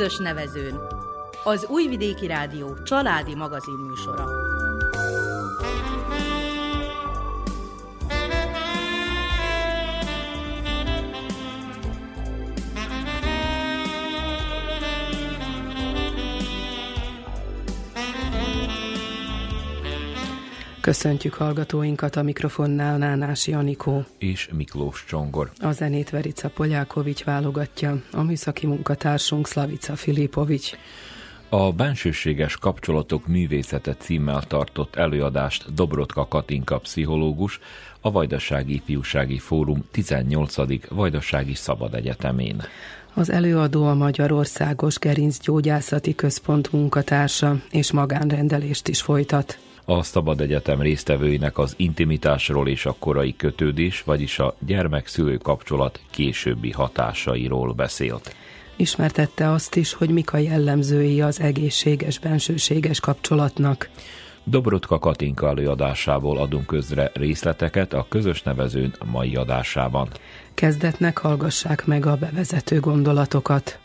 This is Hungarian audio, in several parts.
közös nevezőn. Az Újvidéki Rádió családi magazinműsora. Köszöntjük hallgatóinkat a mikrofonnál Nánás Janikó. És Miklós Csongor. A zenét Verica Polyákovics válogatja, a műszaki munkatársunk Slavica Filipovics. A bensőséges kapcsolatok művészete címmel tartott előadást Dobrotka Katinka pszichológus a Vajdasági Ifjúsági Fórum 18. Vajdasági Szabad Egyetemén. Az előadó a Magyarországos Gerincgyógyászati Központ munkatársa és magánrendelést is folytat a Szabad Egyetem résztvevőinek az intimitásról és a korai kötődés, vagyis a gyermek-szülő kapcsolat későbbi hatásairól beszélt. Ismertette azt is, hogy mik a jellemzői az egészséges, bensőséges kapcsolatnak. Dobrotka Katinka előadásából adunk közre részleteket a közös nevezőn mai adásában. Kezdetnek hallgassák meg a bevezető gondolatokat.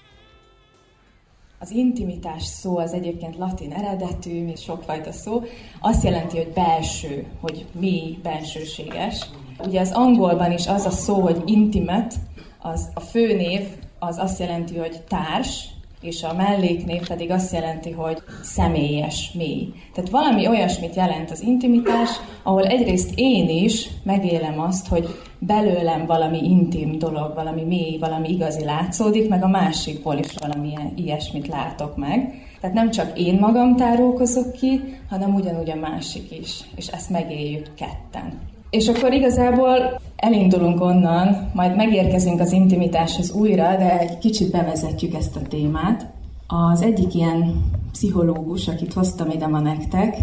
Az intimitás szó az egyébként latin eredetű, mint sokfajta szó, azt jelenti, hogy belső, hogy mély, bensőséges. Ugye az angolban is az a szó, hogy intimate, az a főnév, az azt jelenti, hogy társ, és a melléknév pedig azt jelenti, hogy személyes, mély. Tehát valami olyasmit jelent az intimitás, ahol egyrészt én is megélem azt, hogy belőlem valami intim dolog, valami mély, valami igazi látszódik, meg a másikból is valami ilyesmit látok meg. Tehát nem csak én magam tárulkozok ki, hanem ugyanúgy a másik is, és ezt megéljük ketten. És akkor igazából elindulunk onnan, majd megérkezünk az intimitáshoz újra, de egy kicsit bevezetjük ezt a témát. Az egyik ilyen pszichológus, akit hoztam ide ma nektek,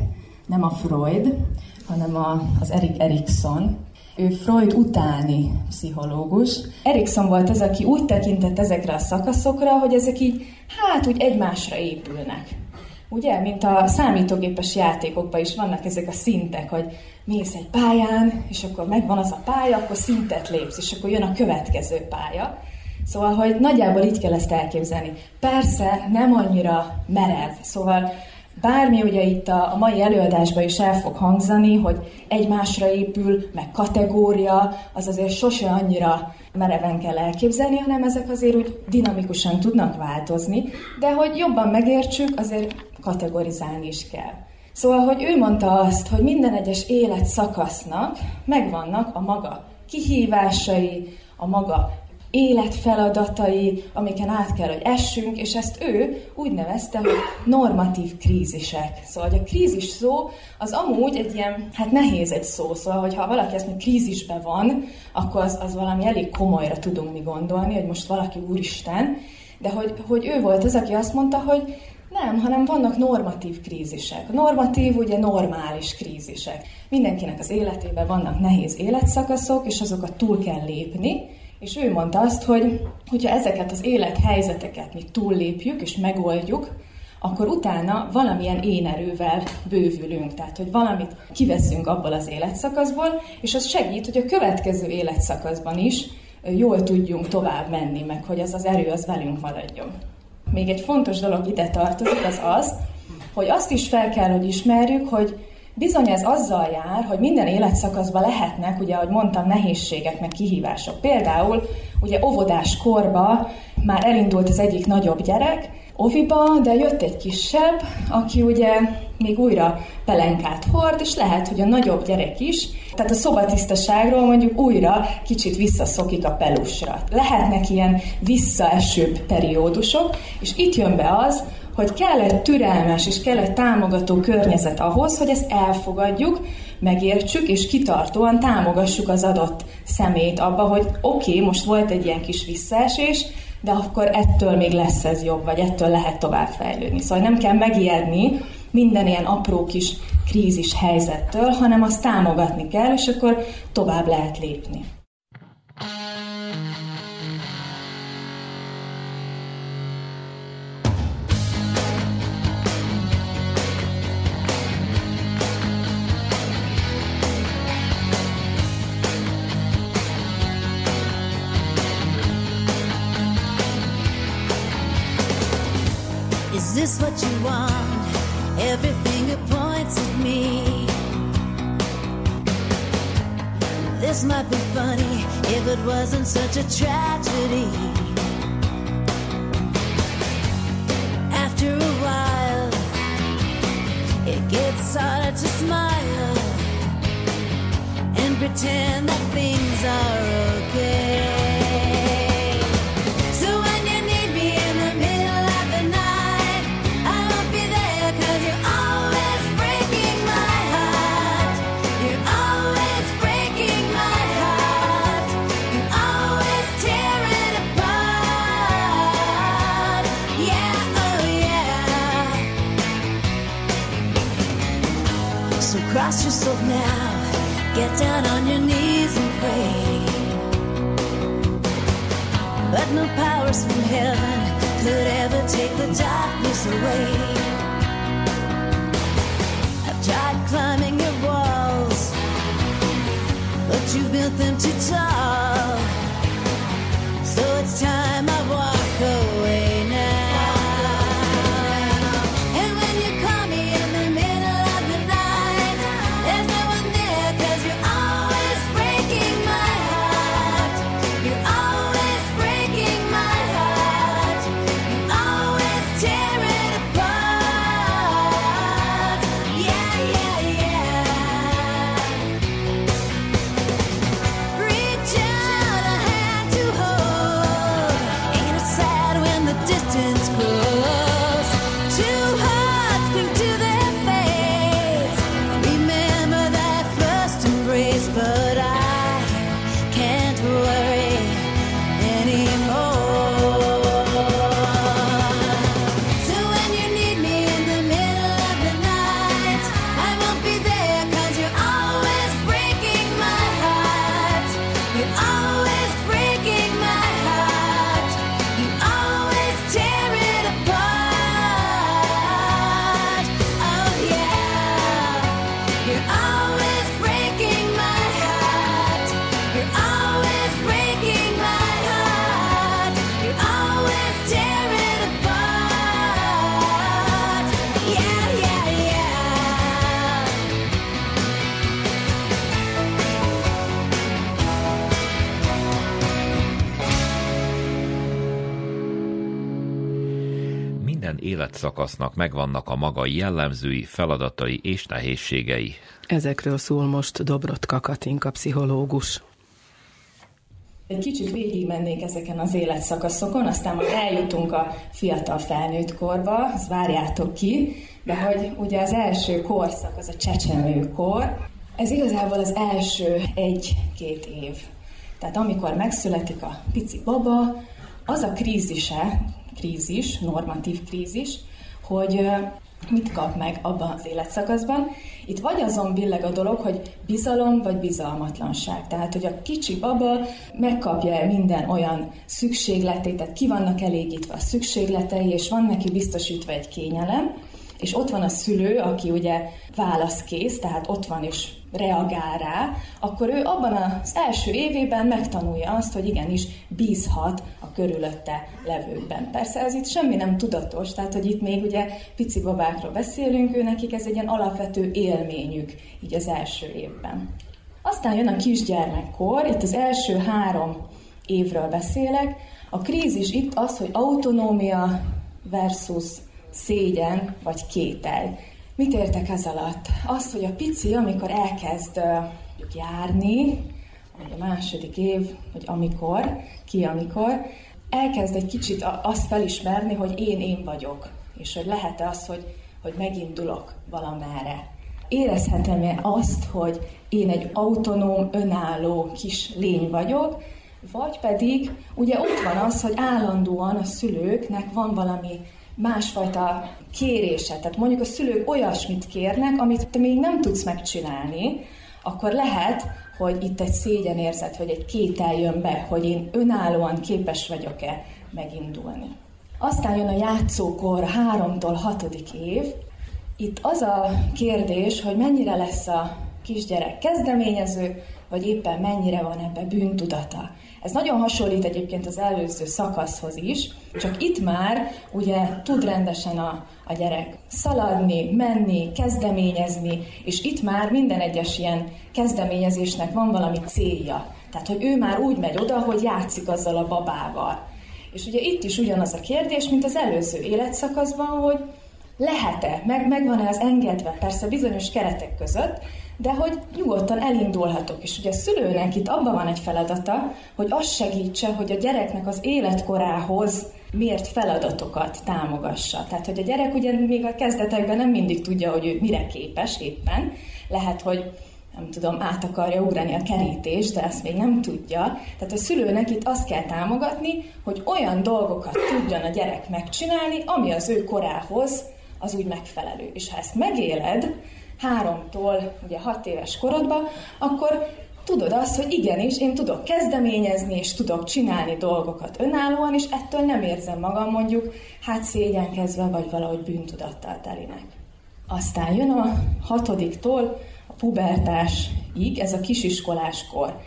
nem a Freud, hanem a, az Erik Erikson. Ő Freud utáni pszichológus. Erikson volt az, aki úgy tekintett ezekre a szakaszokra, hogy ezek így, hát úgy egymásra épülnek. Ugye, mint a számítógépes játékokban is vannak ezek a szintek, hogy mész egy pályán, és akkor megvan az a pálya, akkor szintet lépsz, és akkor jön a következő pálya. Szóval, hogy nagyjából így kell ezt elképzelni. Persze nem annyira merev, szóval bármi ugye itt a, a mai előadásban is el fog hangzani, hogy egymásra épül, meg kategória, az azért sose annyira mereven kell elképzelni, hanem ezek azért úgy dinamikusan tudnak változni, de hogy jobban megértsük, azért kategorizálni is kell. Szóval, hogy ő mondta azt, hogy minden egyes élet szakasznak megvannak a maga kihívásai, a maga életfeladatai, amiken át kell, hogy essünk, és ezt ő úgy nevezte, hogy normatív krízisek. Szóval, hogy a krízis szó az amúgy egy ilyen, hát nehéz egy szó, szóval, hogy ha valaki ezt mondja, krízisben van, akkor az, az valami elég komolyra tudunk mi gondolni, hogy most valaki úristen, de hogy, hogy ő volt az, aki azt mondta, hogy nem, hanem vannak normatív krízisek. Normatív, ugye normális krízisek. Mindenkinek az életében vannak nehéz életszakaszok, és azokat túl kell lépni, és ő mondta azt, hogy hogyha ezeket az élethelyzeteket mi túllépjük és megoldjuk, akkor utána valamilyen én erővel bővülünk, tehát hogy valamit kiveszünk abból az életszakaszból, és az segít, hogy a következő életszakaszban is jól tudjunk tovább menni, meg hogy az az erő az velünk maradjon. Még egy fontos dolog ide tartozik, az az, hogy azt is fel kell, hogy ismerjük, hogy Bizony ez azzal jár, hogy minden életszakaszban lehetnek, ugye, ahogy mondtam, nehézségek, meg kihívások. Például ugye óvodás korba már elindult az egyik nagyobb gyerek, oviba, de jött egy kisebb, aki ugye még újra pelenkát hord, és lehet, hogy a nagyobb gyerek is, tehát a szobatisztaságról mondjuk újra kicsit visszaszokik a pelusra. Lehetnek ilyen visszaesőbb periódusok, és itt jön be az, hogy kell egy türelmes és kell egy támogató környezet ahhoz, hogy ezt elfogadjuk, megértsük, és kitartóan támogassuk az adott szemét abba, hogy oké, okay, most volt egy ilyen kis visszaesés, de akkor ettől még lesz ez jobb, vagy ettől lehet tovább fejlődni. Szóval nem kell megijedni minden ilyen apró kis krízis helyzettől, hanem azt támogatni kell, és akkor tovább lehet lépni. This what you want? Every finger points at me. This might be funny if it wasn't such a tragedy. After a while, it gets harder to smile and pretend that things are okay. Get down on your knees and pray. But no powers from heaven could ever take the darkness away. I've tried climbing your walls, but you built them too tall. Minden életszakasznak megvannak a maga jellemzői, feladatai és nehézségei. Ezekről szól most Dobrotka Katinka pszichológus. Egy kicsit végigmennék ezeken az életszakaszokon, aztán majd eljutunk a fiatal felnőtt korba, azt várjátok ki, de hogy ugye az első korszak, az a csecsemőkor, ez igazából az első egy-két év. Tehát amikor megszületik a pici baba, az a krízise, krízis, normatív krízis, hogy mit kap meg abban az életszakaszban. Itt vagy azon billeg a dolog, hogy bizalom vagy bizalmatlanság. Tehát, hogy a kicsi baba megkapja minden olyan szükségletét, tehát ki vannak elégítve a szükségletei, és van neki biztosítva egy kényelem, és ott van a szülő, aki ugye válaszkész, tehát ott van és reagál rá, akkor ő abban az első évében megtanulja azt, hogy igenis bízhat a körülötte levőkben. Persze ez itt semmi nem tudatos, tehát hogy itt még ugye pici babákról beszélünk, ő nekik ez egy ilyen alapvető élményük így az első évben. Aztán jön a kisgyermekkor, itt az első három évről beszélek. A krízis itt az, hogy autonómia versus szégyen vagy kételj. Mit értek ez alatt? Azt, hogy a pici, amikor elkezd uh, járni, vagy a második év, vagy amikor, ki amikor, elkezd egy kicsit azt felismerni, hogy én én vagyok, és hogy lehet-e az, hogy, hogy megindulok valamerre. Érezhetem-e azt, hogy én egy autonóm, önálló kis lény vagyok, vagy pedig ugye ott van az, hogy állandóan a szülőknek van valami másfajta kérése. Tehát mondjuk a szülők olyasmit kérnek, amit te még nem tudsz megcsinálni, akkor lehet, hogy itt egy szégyenérzet, vagy egy kétel jön be, hogy én önállóan képes vagyok-e megindulni. Aztán jön a játszókor háromtól hatodik év. Itt az a kérdés, hogy mennyire lesz a kisgyerek kezdeményező, vagy éppen mennyire van ebbe bűntudata. Ez nagyon hasonlít egyébként az előző szakaszhoz is, csak itt már ugye tud rendesen a, a gyerek szaladni, menni, kezdeményezni, és itt már minden egyes ilyen kezdeményezésnek van valami célja. Tehát, hogy ő már úgy megy oda, hogy játszik azzal a babával. És ugye itt is ugyanaz a kérdés, mint az előző életszakaszban, hogy lehet-e, meg, megvan-e az engedve, persze bizonyos keretek között, de hogy nyugodtan elindulhatok. És ugye a szülőnek itt abban van egy feladata, hogy azt segítse, hogy a gyereknek az életkorához miért feladatokat támogassa. Tehát, hogy a gyerek ugye még a kezdetekben nem mindig tudja, hogy ő mire képes éppen. Lehet, hogy nem tudom, át akarja ugrani a kerítés, de ezt még nem tudja. Tehát a szülőnek itt azt kell támogatni, hogy olyan dolgokat tudjon a gyerek megcsinálni, ami az ő korához az úgy megfelelő. És ha ezt megéled, háromtól ugye hat éves korodba, akkor tudod azt, hogy igenis, én tudok kezdeményezni, és tudok csinálni dolgokat önállóan, és ettől nem érzem magam mondjuk hát szégyenkezve, vagy valahogy bűntudattal telinek. Aztán jön a hatodiktól a pubertásig, ez a kisiskoláskor.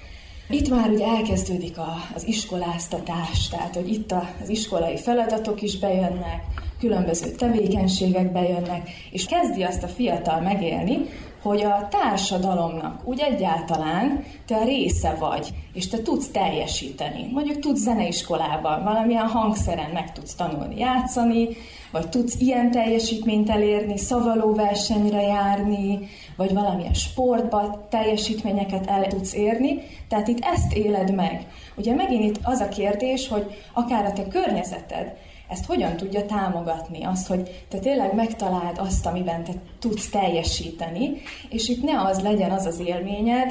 Itt már ugye elkezdődik a, az iskoláztatás, tehát hogy itt a, az iskolai feladatok is bejönnek, különböző tevékenységek bejönnek, és kezdi azt a fiatal megélni, hogy a társadalomnak úgy egyáltalán te a része vagy, és te tudsz teljesíteni. Mondjuk tudsz zeneiskolában, valamilyen hangszeren meg tudsz tanulni játszani, vagy tudsz ilyen teljesítményt elérni, szavaló versenyre járni, vagy valamilyen sportba teljesítményeket el tudsz érni. Tehát itt ezt éled meg. Ugye megint itt az a kérdés, hogy akár a te környezeted, ezt hogyan tudja támogatni, azt, hogy te tényleg megtaláld azt, amiben te tudsz teljesíteni, és itt ne az legyen az az élményed,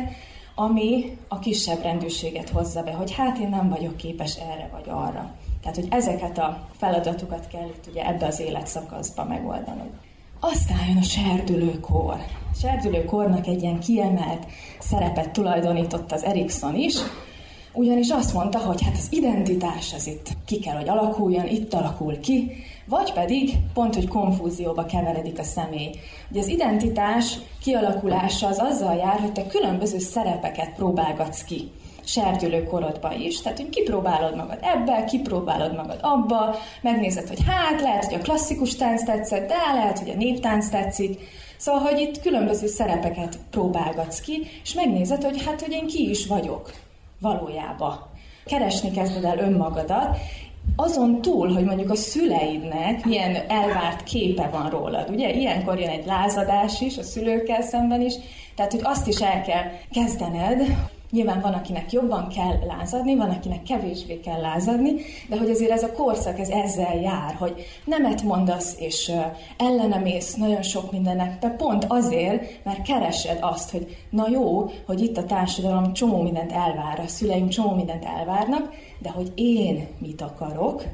ami a kisebb rendőrséget hozza be, hogy hát én nem vagyok képes erre vagy arra. Tehát, hogy ezeket a feladatokat kell itt ugye ebbe az életszakaszba megoldanod. Aztán jön a serdülőkor. A serdülőkornak egy ilyen kiemelt szerepet tulajdonított az Erikson is, ugyanis azt mondta, hogy hát az identitás az itt ki kell, hogy alakuljon, itt alakul ki, vagy pedig pont, hogy konfúzióba keveredik a személy. Ugye az identitás kialakulása az azzal jár, hogy te különböző szerepeket próbálgatsz ki serdülő korodba is, tehát hogy kipróbálod magad ebbe, kipróbálod magad abba, megnézed, hogy hát lehet, hogy a klasszikus tánc tetszett, de lehet, hogy a néptánc tetszik, Szóval, hogy itt különböző szerepeket próbálgatsz ki, és megnézed, hogy hát, hogy én ki is vagyok valójában. Keresni kezded el önmagadat, azon túl, hogy mondjuk a szüleidnek milyen elvárt képe van rólad, ugye? Ilyenkor jön egy lázadás is a szülőkkel szemben is, tehát, hogy azt is el kell kezdened, Nyilván van, akinek jobban kell lázadni, van, akinek kevésbé kell lázadni, de hogy azért ez a korszak ez ezzel jár, hogy nemet mondasz, és ellenemész nagyon sok mindennek, de pont azért, mert keresed azt, hogy na jó, hogy itt a társadalom csomó mindent elvár, a szüleim csomó mindent elvárnak, de hogy én mit akarok,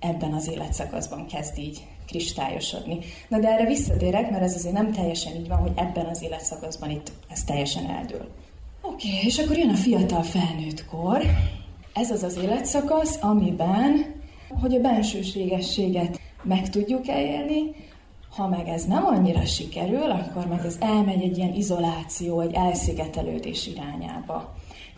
ebben az életszakaszban kezd így kristályosodni. Na de erre visszatérek, mert ez azért nem teljesen így van, hogy ebben az életszakaszban itt ez teljesen eldől. Oké, okay, és akkor jön a fiatal felnőtt kor. Ez az az életszakasz, amiben, hogy a bensőségességet meg tudjuk elérni, ha meg ez nem annyira sikerül, akkor meg ez elmegy egy ilyen izoláció, egy elszigetelődés irányába.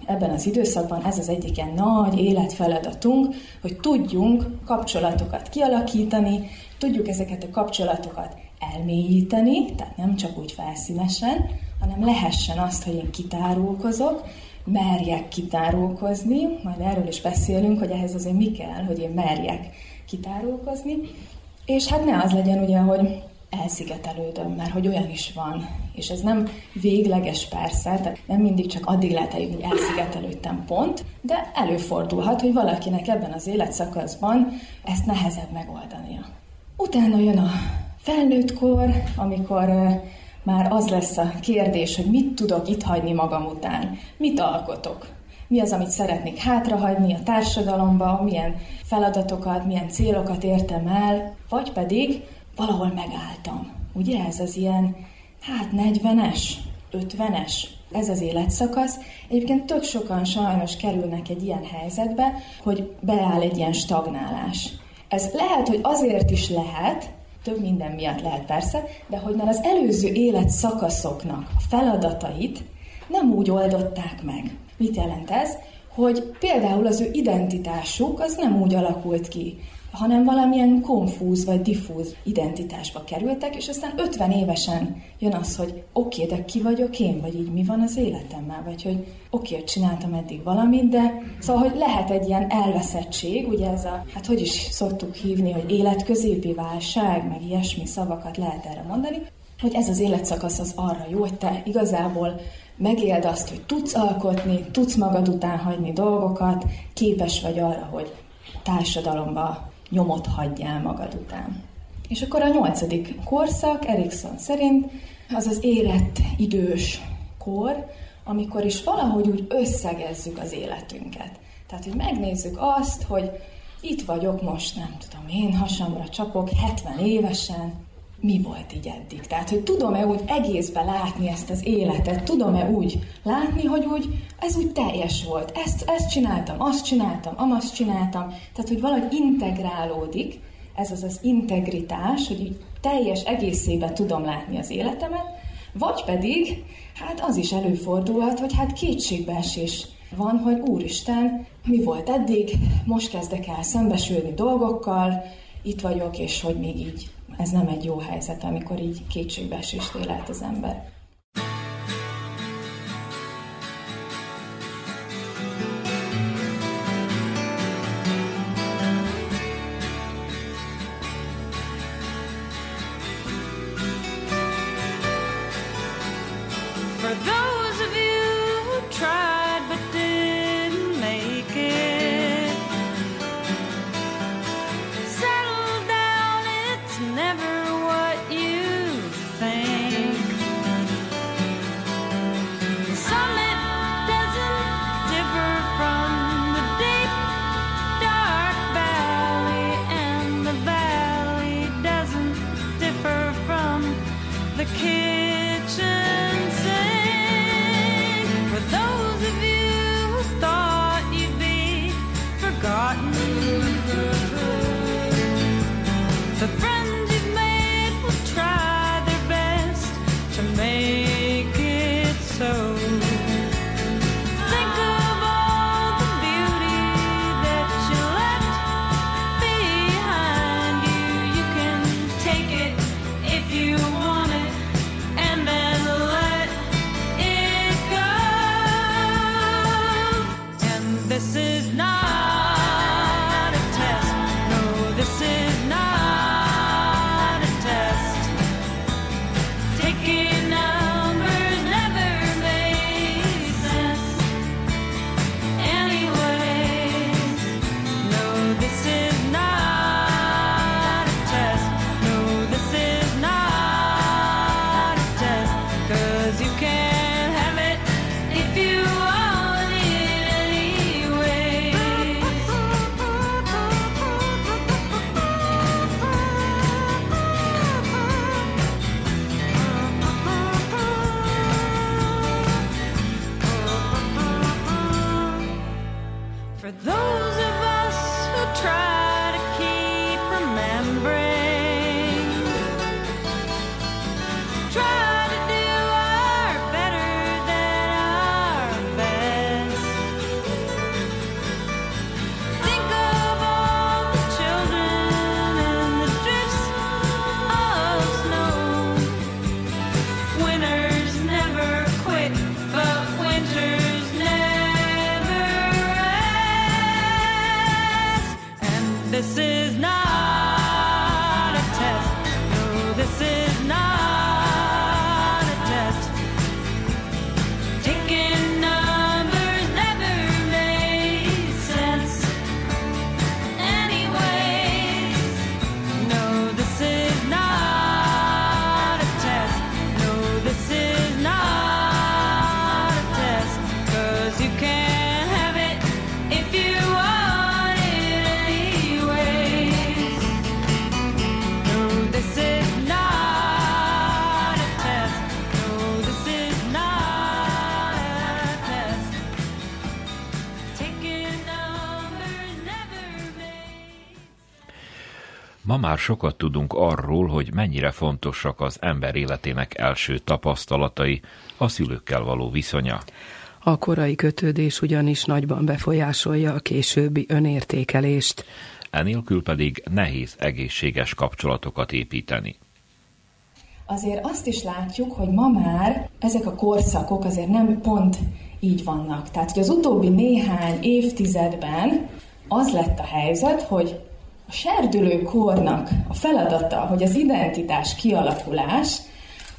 Ebben az időszakban ez az egyik ilyen nagy életfeladatunk, hogy tudjunk kapcsolatokat kialakítani, tudjuk ezeket a kapcsolatokat elmélyíteni, tehát nem csak úgy felszínesen, hanem lehessen azt, hogy én kitárulkozok, merjek kitárulkozni, majd erről is beszélünk, hogy ehhez azért mi kell, hogy én merjek kitárulkozni, és hát ne az legyen ugye, hogy elszigetelődöm, mert hogy olyan is van. És ez nem végleges persze, tehát nem mindig csak addig lehet eljutni, hogy elszigetelődtem pont, de előfordulhat, hogy valakinek ebben az életszakaszban ezt nehezebb megoldania. Utána jön a felnőttkor, amikor már az lesz a kérdés, hogy mit tudok itt hagyni magam után, mit alkotok, mi az, amit szeretnék hátrahagyni a társadalomba, milyen feladatokat, milyen célokat értem el, vagy pedig valahol megálltam. Ugye ez az ilyen, hát 40-es, 50-es, ez az életszakasz. Egyébként tök sokan sajnos kerülnek egy ilyen helyzetbe, hogy beáll egy ilyen stagnálás. Ez lehet, hogy azért is lehet, több minden miatt lehet persze, de hogy már az előző életszakaszoknak a feladatait nem úgy oldották meg. Mit jelent ez? Hogy például az ő identitásuk az nem úgy alakult ki, hanem valamilyen konfúz vagy diffúz identitásba kerültek, és aztán 50 évesen jön az, hogy oké, okay, de ki vagyok én, vagy így mi van az életemmel, vagy hogy oké, okay, csináltam eddig valamit, de szóval, hogy lehet egy ilyen elveszettség, ugye ez a, hát hogy is szoktuk hívni, hogy életközépi válság, meg ilyesmi szavakat lehet erre mondani, hogy ez az életszakasz az arra jó, hogy te igazából megéld azt, hogy tudsz alkotni, tudsz magad után hagyni dolgokat, képes vagy arra, hogy társadalomba nyomot hagyjál magad után. És akkor a nyolcadik korszak Erikson szerint az az érett idős kor, amikor is valahogy úgy összegezzük az életünket. Tehát, hogy megnézzük azt, hogy itt vagyok most, nem tudom én, hasamra csapok, 70 évesen, mi volt így eddig. Tehát, hogy tudom-e úgy egészbe látni ezt az életet, tudom-e úgy látni, hogy úgy, ez úgy teljes volt. Ezt, ezt csináltam, azt csináltam, amazt csináltam. Tehát, hogy valahogy integrálódik, ez az az integritás, hogy így teljes egészében tudom látni az életemet, vagy pedig, hát az is előfordulhat, hogy hát kétségbeesés van, hogy úristen, mi volt eddig, most kezdek el szembesülni dolgokkal, itt vagyok, és hogy még így ez nem egy jó helyzet, amikor így kétségbeesést él át az ember. Már sokat tudunk arról, hogy mennyire fontosak az ember életének első tapasztalatai, a szülőkkel való viszonya. A korai kötődés ugyanis nagyban befolyásolja a későbbi önértékelést. Enélkül pedig nehéz egészséges kapcsolatokat építeni. Azért azt is látjuk, hogy ma már ezek a korszakok azért nem pont így vannak. Tehát, hogy az utóbbi néhány évtizedben az lett a helyzet, hogy a serdülő kornak a feladata, hogy az identitás kialakulás,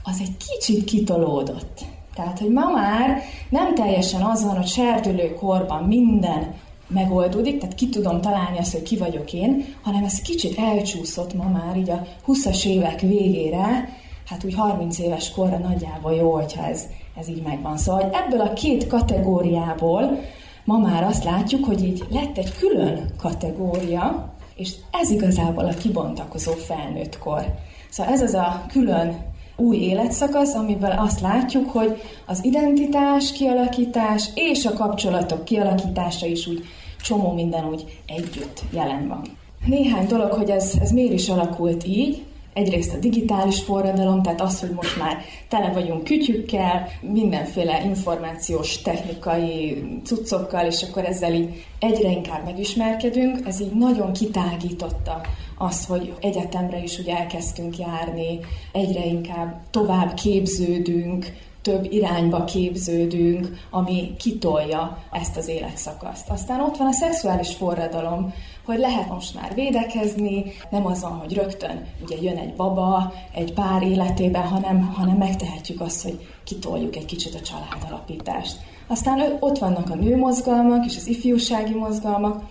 az egy kicsit kitolódott. Tehát, hogy ma már nem teljesen az van, hogy serdülő korban minden megoldódik, tehát ki tudom találni azt, hogy ki vagyok én, hanem ez kicsit elcsúszott ma már így a 20-as évek végére, hát úgy 30 éves korra nagyjából jó, hogyha ez, ez így megvan. Szóval ebből a két kategóriából ma már azt látjuk, hogy így lett egy külön kategória, és ez igazából a kibontakozó felnőttkor. Szóval ez az a külön új életszakasz, amiben azt látjuk, hogy az identitás kialakítás és a kapcsolatok kialakítása is úgy csomó minden úgy együtt jelen van. Néhány dolog, hogy ez, ez miért is alakult így, Egyrészt a digitális forradalom, tehát az, hogy most már tele vagyunk kütyükkel, mindenféle információs technikai cuccokkal, és akkor ezzel így egyre inkább megismerkedünk. Ez így nagyon kitágította azt, hogy egyetemre is ugye elkezdtünk járni, egyre inkább tovább képződünk, több irányba képződünk, ami kitolja ezt az életszakaszt. Aztán ott van a szexuális forradalom, hogy lehet most már védekezni, nem az van, hogy rögtön ugye jön egy baba egy pár életében, hanem, hanem megtehetjük azt, hogy kitoljuk egy kicsit a családalapítást. Aztán ott vannak a nőmozgalmak és az ifjúsági mozgalmak.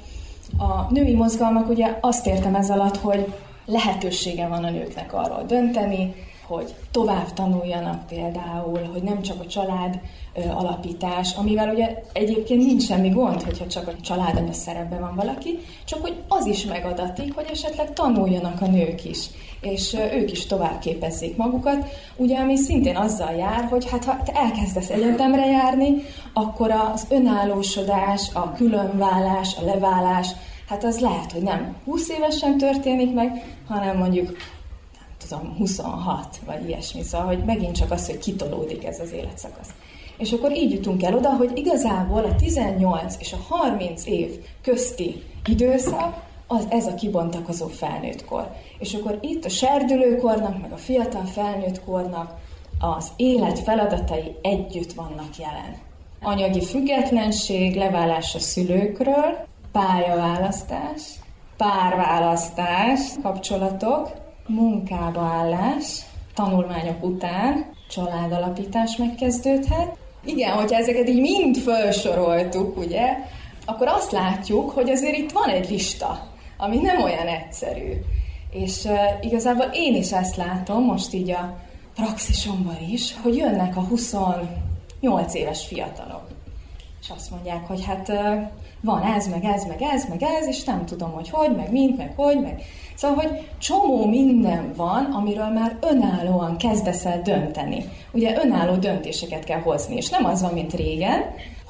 A női mozgalmak ugye azt értem ez alatt, hogy lehetősége van a nőknek arról dönteni, hogy tovább tanuljanak például, hogy nem csak a család alapítás, amivel ugye egyébként nincs semmi gond, hogyha csak a családanya szerepben van valaki, csak hogy az is megadatik, hogy esetleg tanuljanak a nők is, és ők is tovább képezzék magukat, ugye ami szintén azzal jár, hogy hát ha te elkezdesz egyetemre járni, akkor az önállósodás, a különválás, a leválás, hát az lehet, hogy nem 20 évesen történik meg, hanem mondjuk tudom, 26, vagy ilyesmi. Szóval, hogy megint csak az, hogy kitolódik ez az életszakasz. És akkor így jutunk el oda, hogy igazából a 18 és a 30 év közti időszak, az ez a kibontakozó felnőttkor. És akkor itt a serdülőkornak, meg a fiatal felnőttkornak az élet feladatai együtt vannak jelen. Anyagi függetlenség, leválás a szülőkről, pályaválasztás, párválasztás, kapcsolatok, munkába állás, tanulmányok után családalapítás megkezdődhet. Igen, hogyha ezeket így mind felsoroltuk, ugye, akkor azt látjuk, hogy azért itt van egy lista, ami nem olyan egyszerű. És uh, igazából én is ezt látom most így a praxisomban is, hogy jönnek a 28 éves fiatalok. És azt mondják, hogy hát uh, van ez, meg ez, meg ez, meg ez, és nem tudom, hogy hogy, meg mint, meg hogy, meg... Szóval, hogy csomó minden van, amiről már önállóan kezdesz el dönteni. Ugye önálló döntéseket kell hozni, és nem az van, mint régen,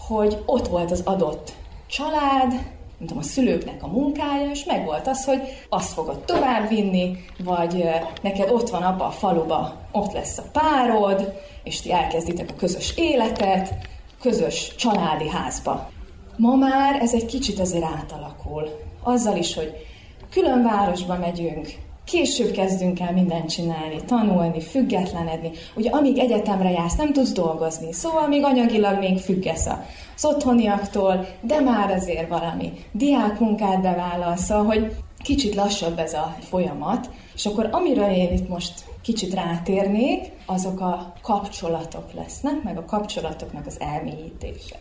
hogy ott volt az adott család, nem tudom, a szülőknek a munkája, és meg volt az, hogy azt fogod továbbvinni, vagy neked ott van abba a faluba, ott lesz a párod, és ti elkezditek a közös életet, közös családi házba. Ma már ez egy kicsit azért átalakul. Azzal is, hogy külön városba megyünk, később kezdünk el mindent csinálni, tanulni, függetlenedni. Ugye amíg egyetemre jársz, nem tudsz dolgozni, szóval még anyagilag még függesz az otthoniaktól, de már azért valami diákmunkát bevállalsz, szóval, hogy kicsit lassabb ez a folyamat, és akkor amiről én itt most kicsit rátérnék, azok a kapcsolatok lesznek, meg a kapcsolatoknak az elmélyítése.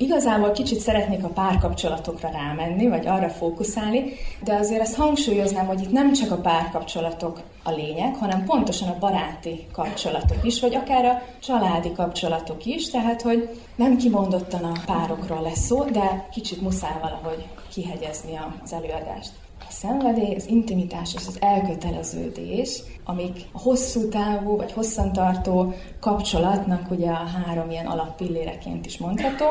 Igazából kicsit szeretnék a párkapcsolatokra rámenni, vagy arra fókuszálni, de azért ezt hangsúlyoznám, hogy itt nem csak a párkapcsolatok a lényeg, hanem pontosan a baráti kapcsolatok is, vagy akár a családi kapcsolatok is, tehát hogy nem kimondottan a párokról lesz szó, de kicsit muszáj valahogy kihegyezni az előadást. A szenvedély, az intimitás és az elköteleződés, amik a hosszú távú vagy hosszantartó kapcsolatnak ugye a három ilyen alappilléreként is mondható.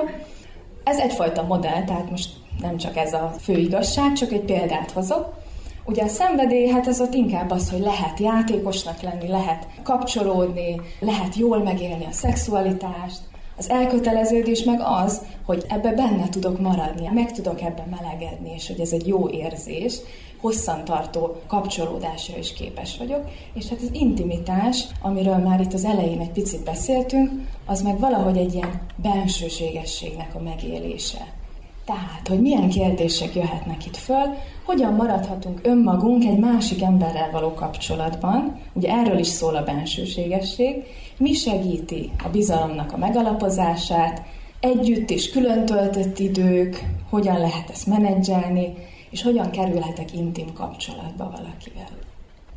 Ez egyfajta modell, tehát most nem csak ez a fő igazság, csak egy példát hozok. Ugye a szenvedély, hát az ott inkább az, hogy lehet játékosnak lenni, lehet kapcsolódni, lehet jól megélni a szexualitást, az elköteleződés meg az, hogy ebbe benne tudok maradni, meg tudok ebben melegedni, és hogy ez egy jó érzés, hosszantartó kapcsolódásra is képes vagyok, és hát az intimitás, amiről már itt az elején egy picit beszéltünk, az meg valahogy egy ilyen bensőségességnek a megélése. Tehát, hogy milyen kérdések jöhetnek itt föl, hogyan maradhatunk önmagunk egy másik emberrel való kapcsolatban, ugye erről is szól a bensőségesség, mi segíti a bizalomnak a megalapozását, együtt és külön töltött idők, hogyan lehet ezt menedzselni, és hogyan kerülhetek intim kapcsolatba valakivel.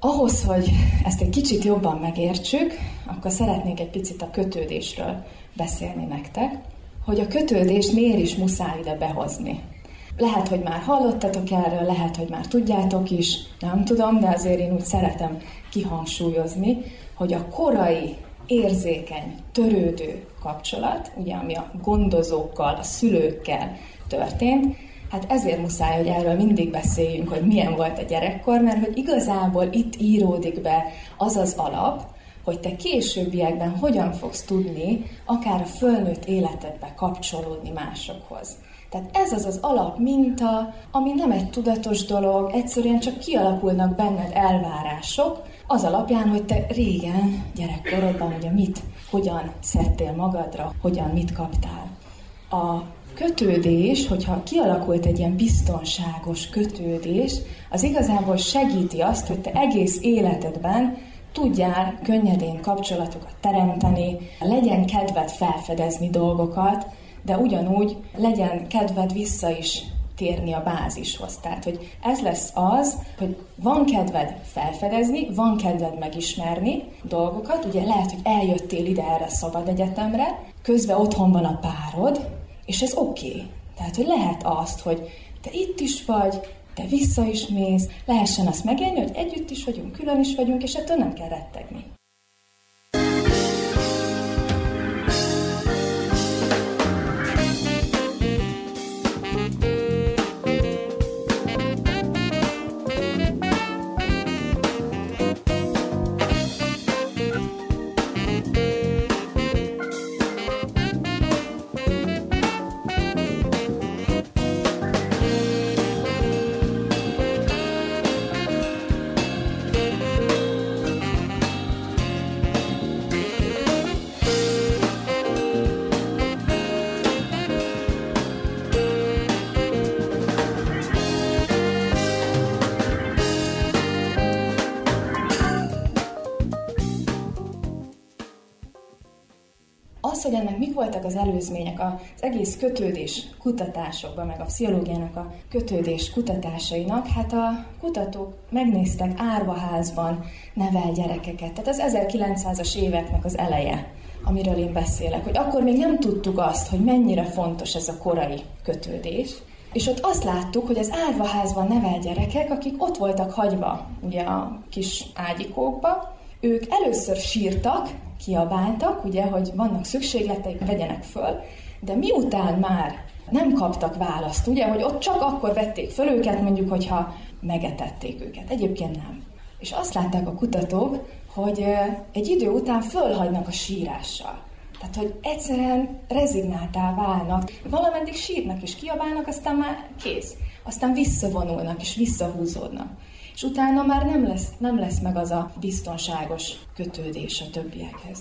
Ahhoz, hogy ezt egy kicsit jobban megértsük, akkor szeretnék egy picit a kötődésről beszélni nektek, hogy a kötődést miért is muszáj ide behozni. Lehet, hogy már hallottatok erről, lehet, hogy már tudjátok is, nem tudom, de azért én úgy szeretem kihangsúlyozni, hogy a korai, érzékeny, törődő kapcsolat, ugye ami a gondozókkal, a szülőkkel történt, Hát ezért muszáj, hogy erről mindig beszéljünk, hogy milyen volt a gyerekkor, mert hogy igazából itt íródik be az az alap, hogy te későbbiekben hogyan fogsz tudni akár a fölnőtt életedbe kapcsolódni másokhoz. Tehát ez az az alap minta, ami nem egy tudatos dolog, egyszerűen csak kialakulnak benned elvárások, az alapján, hogy te régen, gyerekkorodban ugye mit, hogyan szedtél magadra, hogyan mit kaptál. A kötődés, hogyha kialakult egy ilyen biztonságos kötődés, az igazából segíti azt, hogy te egész életedben tudjál könnyedén kapcsolatokat teremteni, legyen kedved felfedezni dolgokat, de ugyanúgy legyen kedved vissza is térni a bázishoz. Tehát, hogy ez lesz az, hogy van kedved felfedezni, van kedved megismerni dolgokat, ugye lehet, hogy eljöttél ide erre szabad egyetemre, közben otthon van a párod, és ez oké. Okay. Tehát, hogy lehet azt, hogy te itt is vagy, te vissza is mész, lehessen azt megélni, hogy együtt is vagyunk, külön is vagyunk, és ettől nem kell rettegni. Voltak az előzmények, az egész kötődés kutatásokban, meg a pszichológiának a kötődés kutatásainak, hát a kutatók megnéztek árvaházban nevel gyerekeket. Tehát az 1900-as éveknek az eleje, amiről én beszélek, hogy akkor még nem tudtuk azt, hogy mennyire fontos ez a korai kötődés, és ott azt láttuk, hogy az árvaházban nevel gyerekek, akik ott voltak hagyva ugye a kis ágyikókba, ők először sírtak, kiabáltak, ugye, hogy vannak szükségleteik, vegyenek föl, de miután már nem kaptak választ, ugye, hogy ott csak akkor vették föl őket, mondjuk, hogyha megetették őket. Egyébként nem. És azt látták a kutatók, hogy egy idő után fölhagynak a sírással. Tehát, hogy egyszerűen rezignáltá válnak, valameddig sírnak és kiabálnak, aztán már kész. Aztán visszavonulnak és visszahúzódnak és utána már nem lesz, nem lesz meg az a biztonságos kötődés a többiekhez.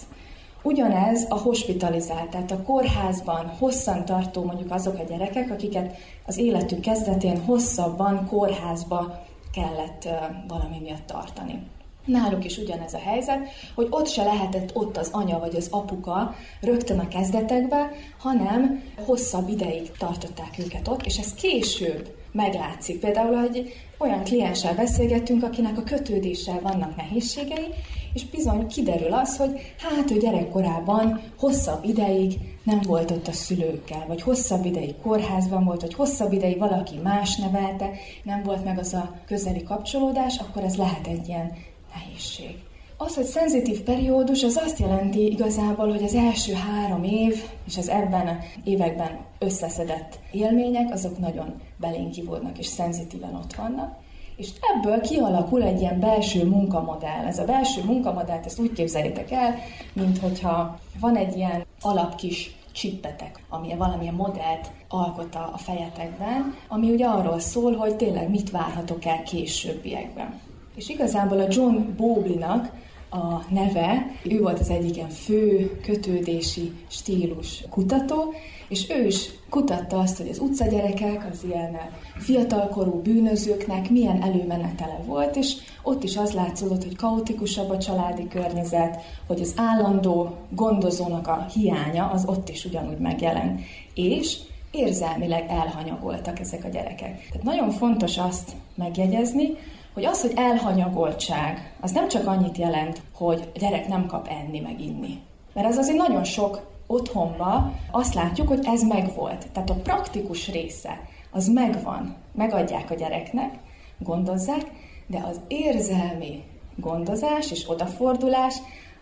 Ugyanez a hospitalizált, tehát a kórházban hosszan tartó mondjuk azok a gyerekek, akiket az életük kezdetén hosszabban kórházba kellett valami miatt tartani. Náluk is ugyanez a helyzet, hogy ott se lehetett ott az anya vagy az apuka rögtön a kezdetekbe, hanem hosszabb ideig tartották őket ott, és ez később meglátszik. Például, hogy olyan klienssel beszélgettünk, akinek a kötődéssel vannak nehézségei, és bizony kiderül az, hogy hát ő gyerekkorában hosszabb ideig nem volt ott a szülőkkel, vagy hosszabb ideig kórházban volt, vagy hosszabb ideig valaki más nevelte, nem volt meg az a közeli kapcsolódás, akkor ez lehet egy ilyen nehézség. Az, hogy szenzitív periódus, az azt jelenti igazából, hogy az első három év, és az ebben években összeszedett élmények, azok nagyon belénk kivódnak és szenzitíven ott vannak. És ebből kialakul egy ilyen belső munkamodell. Ez a belső munkamodellt ezt úgy képzeljétek el, mint hogyha van egy ilyen alapkis csippetek, ami valamilyen modellt alkot a fejetekben, ami ugye arról szól, hogy tényleg mit várhatok el későbbiekben. És igazából a John Bowlby-nak a neve, ő volt az egyik ilyen fő kötődési stílus kutató, és ő is kutatta azt, hogy az utcagyerekek, az ilyen fiatalkorú bűnözőknek milyen előmenetele volt, és ott is az látszódott, hogy kaotikusabb a családi környezet, hogy az állandó gondozónak a hiánya az ott is ugyanúgy megjelen. És érzelmileg elhanyagoltak ezek a gyerekek. Tehát nagyon fontos azt megjegyezni, hogy az, hogy elhanyagoltság, az nem csak annyit jelent, hogy a gyerek nem kap enni meg inni. Mert ez azért nagyon sok otthonban azt látjuk, hogy ez megvolt. Tehát a praktikus része, az megvan. Megadják a gyereknek, gondozzák, de az érzelmi gondozás és odafordulás,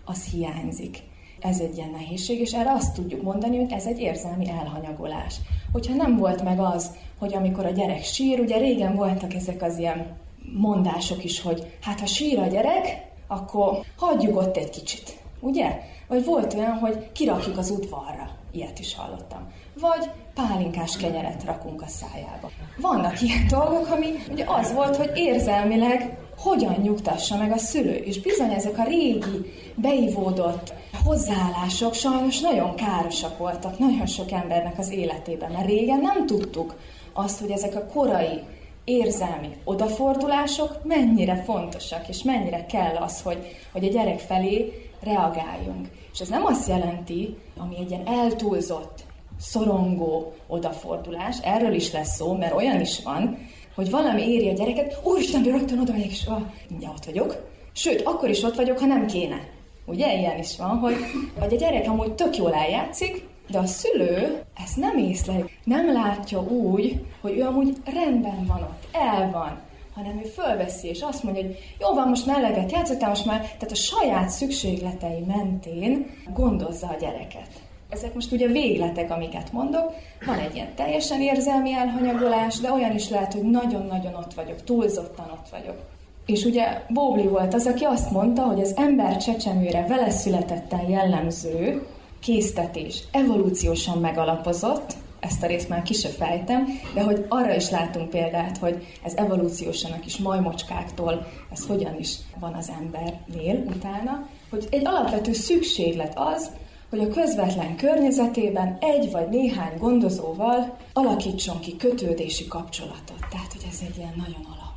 az hiányzik. Ez egy ilyen nehézség, és erre azt tudjuk mondani, hogy ez egy érzelmi elhanyagolás. Hogyha nem volt meg az, hogy amikor a gyerek sír, ugye régen voltak ezek az ilyen mondások is, hogy hát ha sír a gyerek, akkor hagyjuk ott egy kicsit, ugye? Vagy volt olyan, hogy kirakjuk az udvarra, ilyet is hallottam. Vagy pálinkás kenyeret rakunk a szájába. Vannak ilyen dolgok, ami ugye az volt, hogy érzelmileg hogyan nyugtassa meg a szülő. És bizony ezek a régi, beivódott hozzáállások sajnos nagyon károsak voltak nagyon sok embernek az életében. Mert régen nem tudtuk azt, hogy ezek a korai érzelmi odafordulások mennyire fontosak, és mennyire kell az, hogy, hogy a gyerek felé reagáljunk. És ez nem azt jelenti, ami egy ilyen eltúlzott, szorongó odafordulás, erről is lesz szó, mert olyan is van, hogy valami éri a gyereket, úristen, de rögtön oda megyek, és ah, mindjárt ott vagyok. Sőt, akkor is ott vagyok, ha nem kéne. Ugye ilyen is van, hogy, hogy a gyerek amúgy tök jól eljátszik, de a szülő ezt nem észleli, nem látja úgy, hogy ő amúgy rendben van ott, el van, hanem ő fölveszi, és azt mondja, hogy jó van, most már eleget játszottál, most már, tehát a saját szükségletei mentén gondozza a gyereket. Ezek most ugye végletek, amiket mondok. Van egy ilyen teljesen érzelmi elhanyagolás, de olyan is lehet, hogy nagyon-nagyon ott vagyok, túlzottan ott vagyok. És ugye Bóbli volt az, aki azt mondta, hogy az ember csecsemőre vele születetten jellemző késztetés evolúciósan megalapozott, ezt a részt már ki se fejtem, de hogy arra is látunk példát, hogy ez evolúciósan a kis majmocskáktól, ez hogyan is van az embernél utána, hogy egy alapvető szükséglet az, hogy a közvetlen környezetében egy vagy néhány gondozóval alakítson ki kötődési kapcsolatot. Tehát, hogy ez egy ilyen nagyon alap.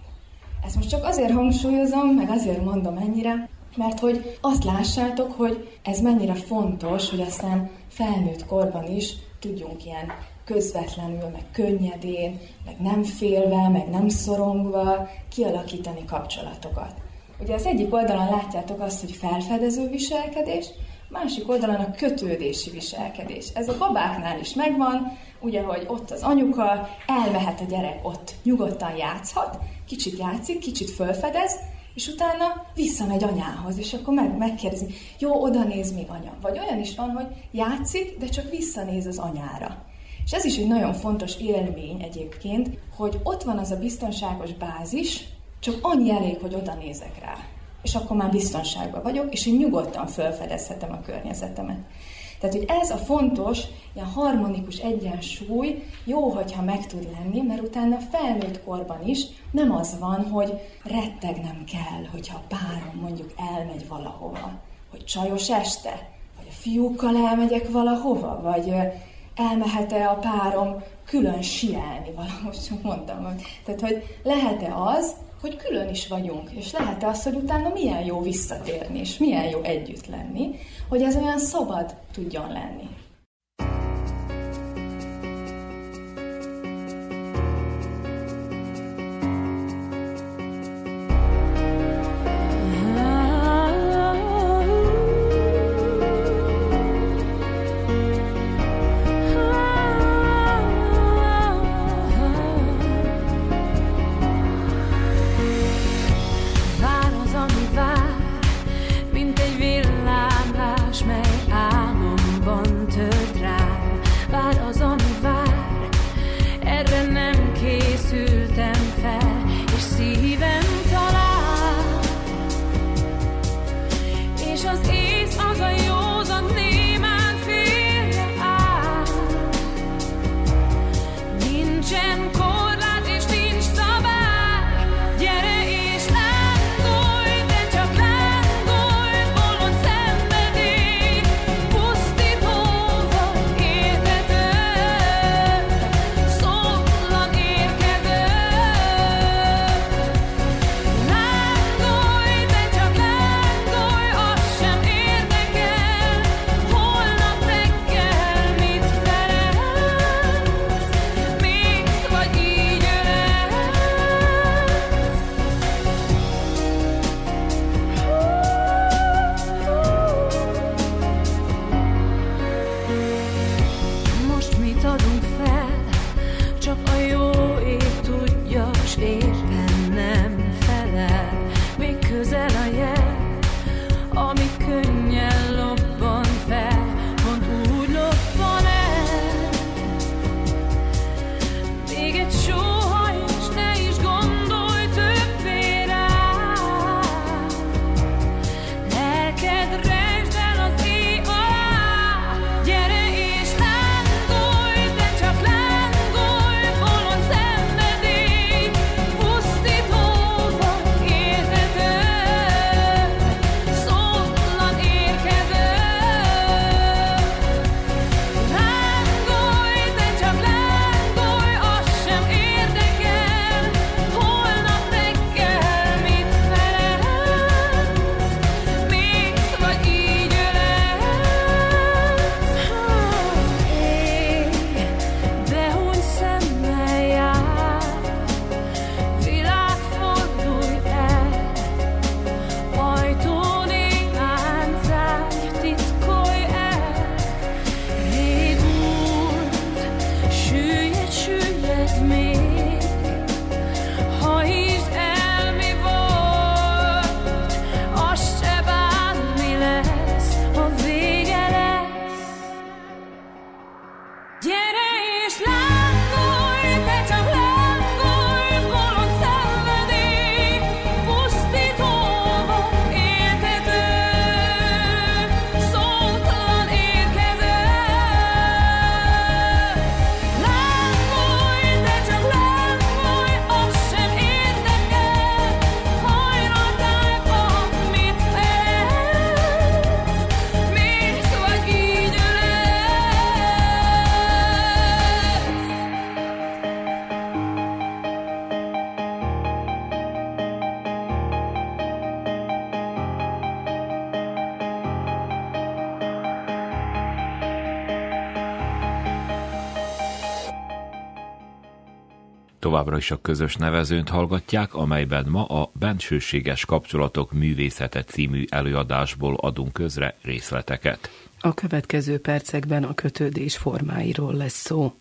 Ezt most csak azért hangsúlyozom, meg azért mondom ennyire, mert hogy azt lássátok, hogy ez mennyire fontos, hogy aztán felnőtt korban is tudjunk ilyen közvetlenül, meg könnyedén, meg nem félve, meg nem szorongva kialakítani kapcsolatokat. Ugye az egyik oldalon látjátok azt, hogy felfedező viselkedés, másik oldalon a kötődési viselkedés. Ez a babáknál is megvan, ugye, hogy ott az anyuka, elmehet a gyerek ott, nyugodtan játszhat, kicsit játszik, kicsit fölfedez, és utána visszamegy anyához, és akkor meg, megkérdezi, jó, oda néz még anya. Vagy olyan is van, hogy játszik, de csak visszanéz az anyára. És ez is egy nagyon fontos élmény egyébként, hogy ott van az a biztonságos bázis, csak annyi elég, hogy oda nézek rá. És akkor már biztonságban vagyok, és én nyugodtan felfedezhetem a környezetemet. Tehát, hogy ez a fontos, ilyen harmonikus egyensúly jó, hogyha meg tud lenni, mert utána felnőtt korban is nem az van, hogy rettegnem kell, hogyha a párom mondjuk elmegy valahova, hogy csajos este, vagy a fiúkkal elmegyek valahova, vagy elmehet-e a párom külön sielni valahol, csak mondtam. Tehát, hogy lehet-e az, hogy külön is vagyunk, és lehet-e az, hogy utána milyen jó visszatérni, és milyen jó együtt lenni, hogy ez olyan szabad tudjon lenni. Továbbra is a közös nevezőnt hallgatják, amelyben ma a Bensőséges kapcsolatok művészete című előadásból adunk közre részleteket. A következő percekben a kötődés formáiról lesz szó.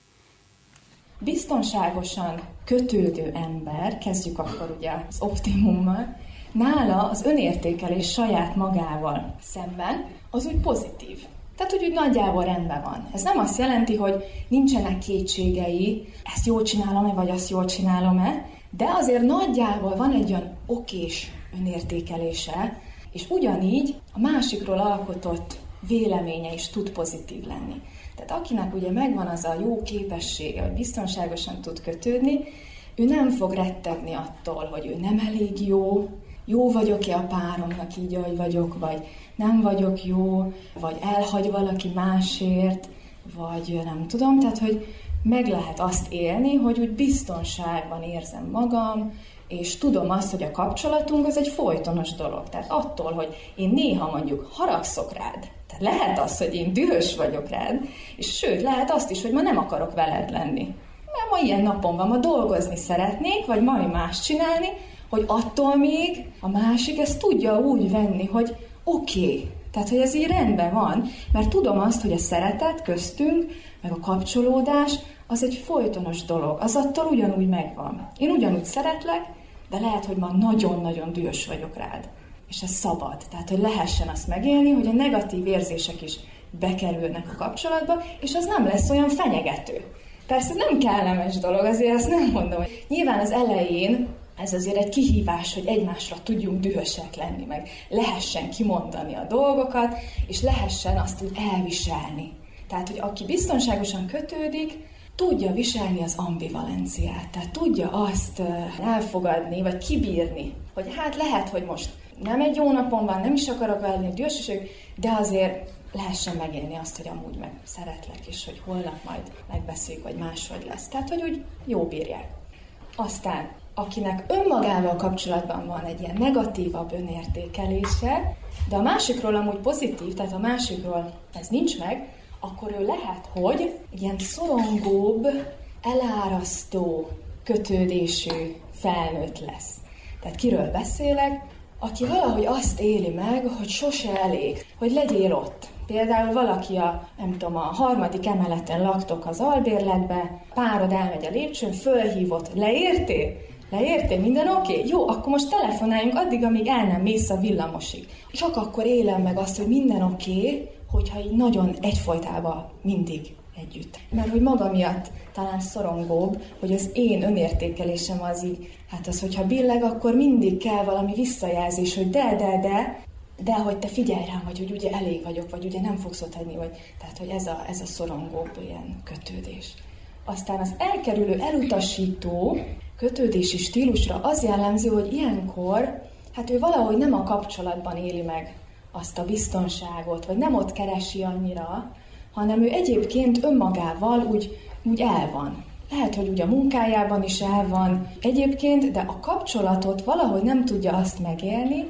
Biztonságosan kötődő ember, kezdjük akkor ugye az optimummal, nála az önértékelés saját magával szemben az úgy pozitív. Tehát, hogy úgy nagyjából rendben van. Ez nem azt jelenti, hogy nincsenek kétségei, ezt jól csinálom-e, vagy azt jól csinálom-e, de azért nagyjából van egy olyan okés önértékelése, és ugyanígy a másikról alkotott véleménye is tud pozitív lenni. Tehát akinek ugye megvan az a jó képessége, hogy biztonságosan tud kötődni, ő nem fog rettegni attól, hogy ő nem elég jó, jó vagyok-e a páromnak így, ahogy vagyok, vagy nem vagyok jó, vagy elhagy valaki másért, vagy nem tudom, tehát hogy meg lehet azt élni, hogy úgy biztonságban érzem magam, és tudom azt, hogy a kapcsolatunk az egy folytonos dolog. Tehát attól, hogy én néha mondjuk haragszok rád, tehát lehet az, hogy én dühös vagyok rád, és sőt, lehet azt is, hogy ma nem akarok veled lenni. Mert ma ilyen napon van, ma dolgozni szeretnék, vagy valami más csinálni, hogy attól még a másik ezt tudja úgy venni, hogy oké, okay. tehát hogy ez így rendben van, mert tudom azt, hogy a szeretet köztünk, meg a kapcsolódás, az egy folytonos dolog, az attól ugyanúgy megvan. Én ugyanúgy szeretlek, de lehet, hogy ma nagyon-nagyon dühös vagyok rád. És ez szabad. Tehát, hogy lehessen azt megélni, hogy a negatív érzések is bekerülnek a kapcsolatba, és az nem lesz olyan fenyegető. Persze ez nem kellemes dolog, azért azt nem mondom, nyilván az elején ez azért egy kihívás, hogy egymásra tudjunk dühösek lenni, meg lehessen kimondani a dolgokat, és lehessen azt úgy elviselni. Tehát, hogy aki biztonságosan kötődik, tudja viselni az ambivalenciát, tehát tudja azt elfogadni, vagy kibírni, hogy hát lehet, hogy most nem egy jó napon van, nem is akarok velni dühösöség, de azért lehessen megélni azt, hogy amúgy meg szeretlek, és hogy holnap majd megbeszéljük, vagy máshogy lesz. Tehát, hogy úgy jó bírják. Aztán, akinek önmagával kapcsolatban van egy ilyen negatívabb önértékelése, de a másikról amúgy pozitív, tehát a másikról ez nincs meg, akkor ő lehet, hogy ilyen szorongóbb, elárasztó kötődésű felnőtt lesz. Tehát kiről beszélek? Aki valahogy azt éli meg, hogy sose elég, hogy legyél ott. Például valaki a, nem tudom, a harmadik emeleten laktok az albérletbe, párod elmegy a lépcsőn, fölhívott, leértél? Leértél? Minden oké? Okay? Jó, akkor most telefonáljunk addig, amíg el nem mész a villamosig. Csak akkor élem meg azt, hogy minden oké, okay, hogyha így nagyon egyfolytában mindig együtt. Mert hogy maga miatt talán szorongóbb, hogy az én önértékelésem az így, hát az, hogyha billeg, akkor mindig kell valami visszajelzés, hogy de, de, de, de hogy te figyelj rám, vagy hogy ugye elég vagyok, vagy ugye nem fogsz ott hagyni, vagy tehát, hogy ez a, ez a szorongóbb ilyen kötődés. Aztán az elkerülő, elutasító kötődési stílusra az jellemző, hogy ilyenkor, hát ő valahogy nem a kapcsolatban éli meg azt a biztonságot, vagy nem ott keresi annyira, hanem ő egyébként önmagával úgy, úgy el van. Lehet, hogy ugye a munkájában is el van egyébként, de a kapcsolatot valahogy nem tudja azt megélni,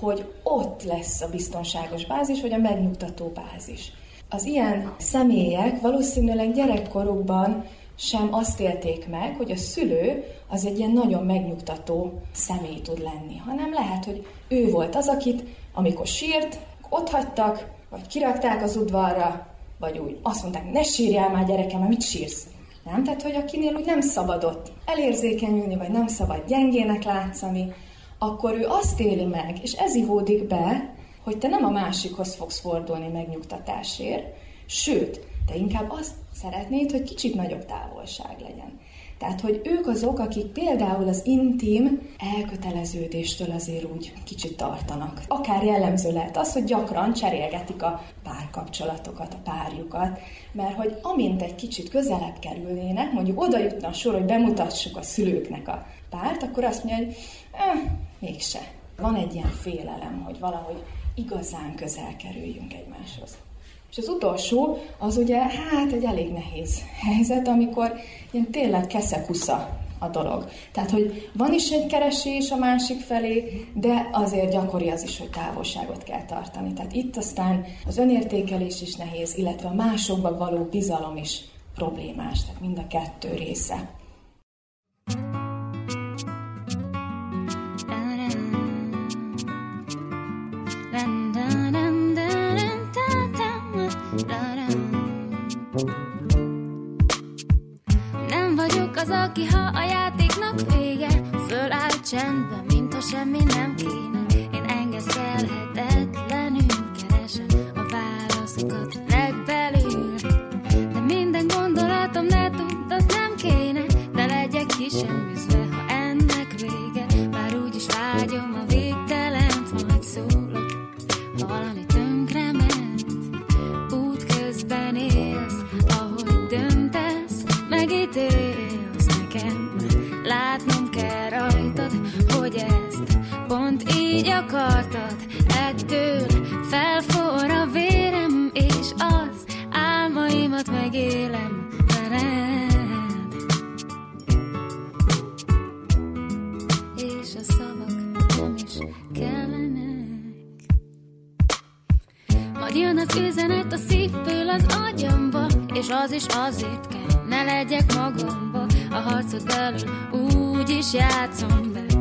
hogy ott lesz a biztonságos bázis, vagy a megnyugtató bázis. Az ilyen személyek valószínűleg gyerekkorukban sem azt élték meg, hogy a szülő az egy ilyen nagyon megnyugtató személy tud lenni, hanem lehet, hogy ő volt az, akit amikor sírt, ott hagytak, vagy kirakták az udvarra, vagy úgy azt mondták, ne sírjál már gyerekem, mert mit sírsz? Nem? Tehát, hogy akinél úgy nem szabadott elérzékenyülni, vagy nem szabad gyengének látszani, akkor ő azt éli meg, és ez ivódik be, hogy te nem a másikhoz fogsz fordulni megnyugtatásért, sőt, te inkább azt szeretnéd, hogy kicsit nagyobb távolság legyen. Tehát, hogy ők azok, akik például az intim elköteleződéstől azért úgy kicsit tartanak. Akár jellemző lehet az, hogy gyakran cserélgetik a párkapcsolatokat, a párjukat, mert hogy amint egy kicsit közelebb kerülnének, mondjuk oda jutna a sor, hogy bemutassuk a szülőknek a párt, akkor azt mondja, hogy eh, mégse. Van egy ilyen félelem, hogy valahogy igazán közel kerüljünk egymáshoz. És az utolsó, az ugye, hát egy elég nehéz helyzet, amikor ilyen tényleg keszekusza a dolog. Tehát, hogy van is egy keresés a másik felé, de azért gyakori az is, hogy távolságot kell tartani. Tehát itt aztán az önértékelés is nehéz, illetve a másokba való bizalom is problémás, tehát mind a kettő része. Az, aki ha a játéknak vége, föláll csendben, mint ha semmi nem kéne. Én engedhetetlenül keresem a válaszokat legbelül. De minden gondolatom ne tud, az nem kéne, de legyek ki sem üzve, ha ennek vége. Bár úgyis vágyom a így akartad. Ettől felforr a vérem, és az álmaimat megélem veled. És a szavak nem is kellenek. Majd jön az üzenet a szívből az agyamba És az is azért kell, ne legyek magamba A harcot belül úgy is játszom be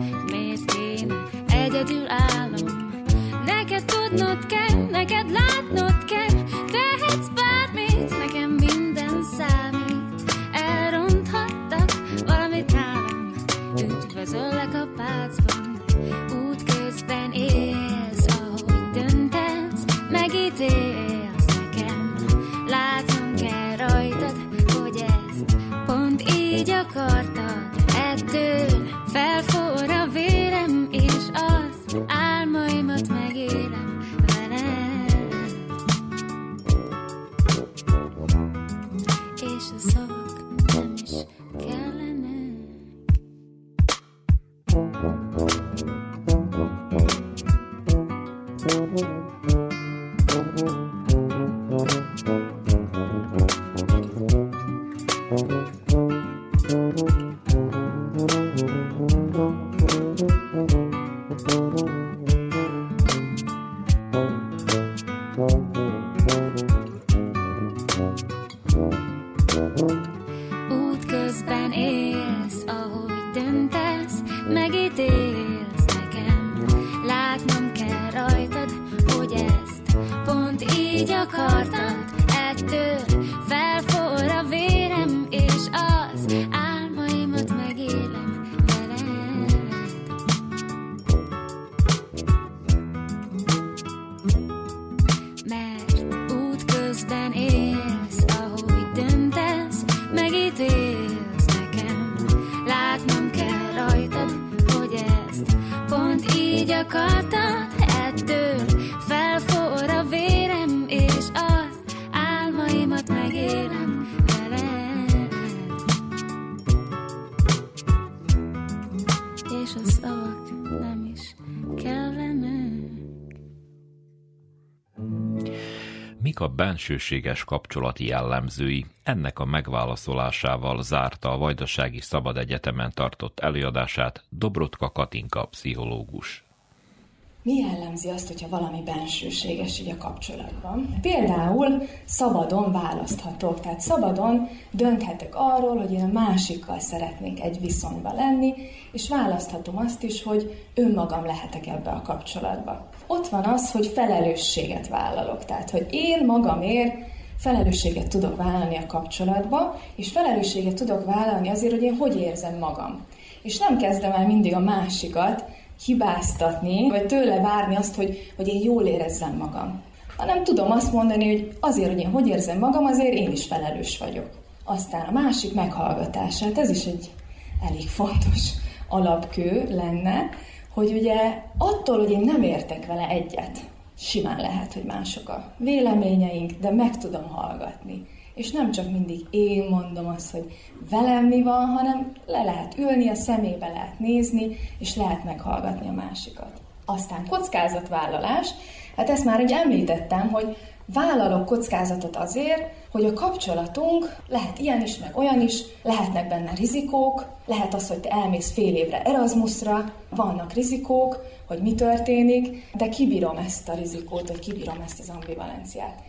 egyedül állom. Neked tudnod kell, neked látnod kell Tehetsz bármit, nekem minden számít. Elronthattak valamit nálam Üdvözöllek a pálcban a bensőséges kapcsolati jellemzői, ennek a megválaszolásával zárta a Vajdasági Szabad Egyetemen tartott előadását Dobrotka Katinka pszichológus. Mi jellemzi azt, hogyha valami bensőséges így a kapcsolatban? Például szabadon választhatok, tehát szabadon dönthetek arról, hogy én a másikkal szeretnék egy viszonyba lenni, és választhatom azt is, hogy önmagam lehetek ebbe a kapcsolatba. Ott van az, hogy felelősséget vállalok, tehát hogy én magamért felelősséget tudok vállalni a kapcsolatba, és felelősséget tudok vállalni azért, hogy én hogy érzem magam. És nem kezdem el mindig a másikat hibáztatni, vagy tőle várni azt, hogy, hogy én jól érezzem magam. Hanem tudom azt mondani, hogy azért, hogy én hogy érzem magam, azért én is felelős vagyok. Aztán a másik meghallgatását, ez is egy elég fontos alapkő lenne, hogy ugye attól, hogy én nem értek vele egyet, simán lehet, hogy mások a véleményeink, de meg tudom hallgatni. És nem csak mindig én mondom azt, hogy velem mi van, hanem le lehet ülni, a szemébe lehet nézni, és lehet meghallgatni a másikat. Aztán kockázatvállalás, hát ezt már ugye említettem, hogy vállalok kockázatot azért, hogy a kapcsolatunk lehet ilyen is, meg olyan is, lehetnek benne rizikók, lehet az, hogy te elmész fél évre Erasmusra, vannak rizikók, hogy mi történik, de kibírom ezt a rizikót, vagy kibírom ezt az ambivalenciát.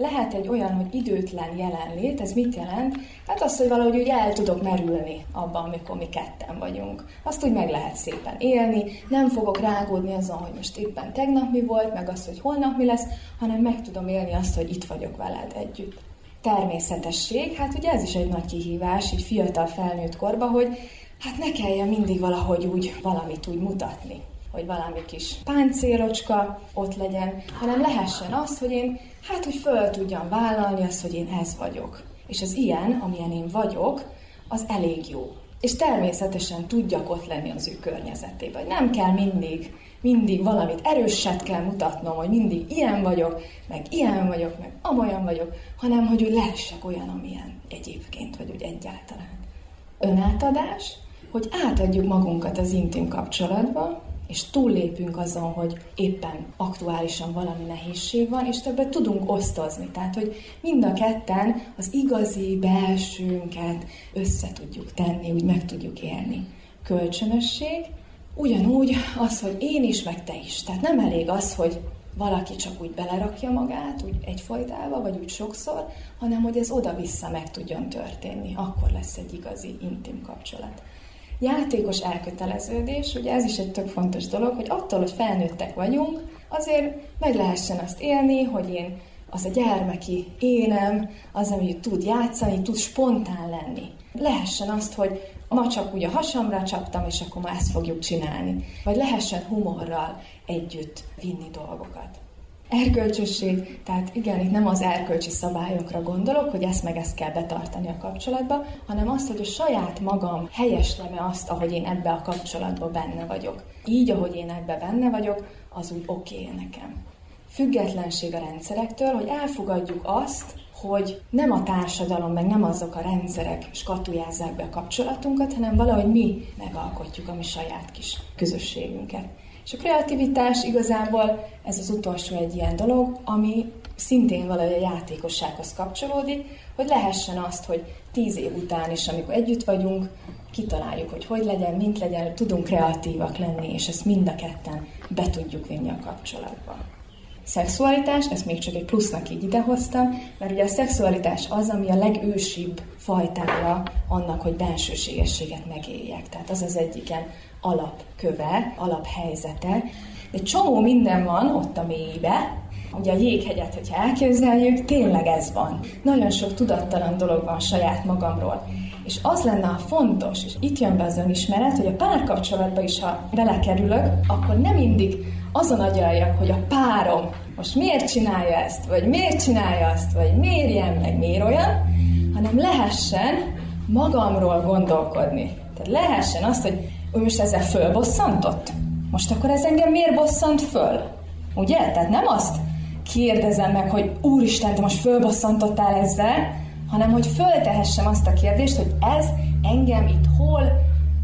Lehet egy olyan, hogy időtlen jelenlét, ez mit jelent? Hát az, hogy valahogy úgy el tudok merülni abban, amikor mi ketten vagyunk. Azt úgy meg lehet szépen élni, nem fogok rágódni azon, hogy most éppen tegnap mi volt, meg az, hogy holnap mi lesz, hanem meg tudom élni azt, hogy itt vagyok veled együtt. természetesség, hát ugye ez is egy nagy kihívás, így fiatal felnőtt korba, hogy hát ne kelljen mindig valahogy úgy valamit úgy mutatni hogy valami kis páncélocska ott legyen, hanem lehessen az, hogy én hát, hogy föl tudjam vállalni azt, hogy én ez vagyok. És az ilyen, amilyen én vagyok, az elég jó. És természetesen tudjak ott lenni az ő környezetében. Nem kell mindig, mindig valamit erőset kell mutatnom, hogy mindig ilyen vagyok, meg ilyen vagyok, meg amolyan vagyok, hanem hogy úgy lehessek olyan, amilyen egyébként, vagy úgy egyáltalán. Önátadás, hogy átadjuk magunkat az intim kapcsolatba, és túllépünk azon, hogy éppen aktuálisan valami nehézség van, és többet tudunk osztozni. Tehát, hogy mind a ketten az igazi belsőnket össze tudjuk tenni, úgy meg tudjuk élni. Kölcsönösség, ugyanúgy az, hogy én is, meg te is. Tehát nem elég az, hogy valaki csak úgy belerakja magát, úgy egyfajtába, vagy úgy sokszor, hanem hogy ez oda-vissza meg tudjon történni. Akkor lesz egy igazi intim kapcsolat. Játékos elköteleződés, ugye ez is egy tök fontos dolog, hogy attól, hogy felnőttek vagyunk, azért meg lehessen azt élni, hogy én az a gyermeki énem, az, ami tud játszani, tud spontán lenni. Lehessen azt, hogy ma csak úgy a hasamra csaptam, és akkor ma ezt fogjuk csinálni. Vagy lehessen humorral együtt vinni dolgokat. Erkölcsösség, tehát igen, itt nem az erkölcsi szabályokra gondolok, hogy ezt meg ezt kell betartani a kapcsolatba, hanem azt, hogy a saját magam helyesleme azt, ahogy én ebbe a kapcsolatba benne vagyok. Így, ahogy én ebbe benne vagyok, az úgy oké okay nekem. Függetlenség a rendszerektől, hogy elfogadjuk azt, hogy nem a társadalom, meg nem azok a rendszerek skatujázzák be a kapcsolatunkat, hanem valahogy mi megalkotjuk a mi saját kis közösségünket. És a kreativitás igazából ez az utolsó egy ilyen dolog, ami szintén valahogy a játékossághoz kapcsolódik, hogy lehessen azt, hogy tíz év után is, amikor együtt vagyunk, kitaláljuk, hogy hogy legyen, mint legyen, tudunk kreatívak lenni, és ezt mind a ketten be tudjuk vinni a kapcsolatba. Szexualitás, ezt még csak egy plusznak így idehoztam, mert ugye a szexualitás az, ami a legősibb fajtája annak, hogy bensőségességet megéljek. Tehát az az egyik ilyen alapköve, alaphelyzete. Egy csomó minden van ott a mélybe, Ugye a jéghegyet, hogyha elképzeljük, tényleg ez van. Nagyon sok tudattalan dolog van saját magamról. És az lenne a fontos, és itt jön be az önismeret, hogy a párkapcsolatba is, ha belekerülök, akkor nem mindig azon agyaljak, hogy a párom most miért csinálja ezt, vagy miért csinálja azt, vagy miért ilyen, meg miért olyan, hanem lehessen magamról gondolkodni. Tehát lehessen azt, hogy ő most ezzel fölbosszantott? Most akkor ez engem miért bosszant föl? Ugye? Tehát nem azt kérdezem meg, hogy Úristen, te most fölbosszantottál ezzel, hanem hogy föltehessem azt a kérdést, hogy ez engem itt hol,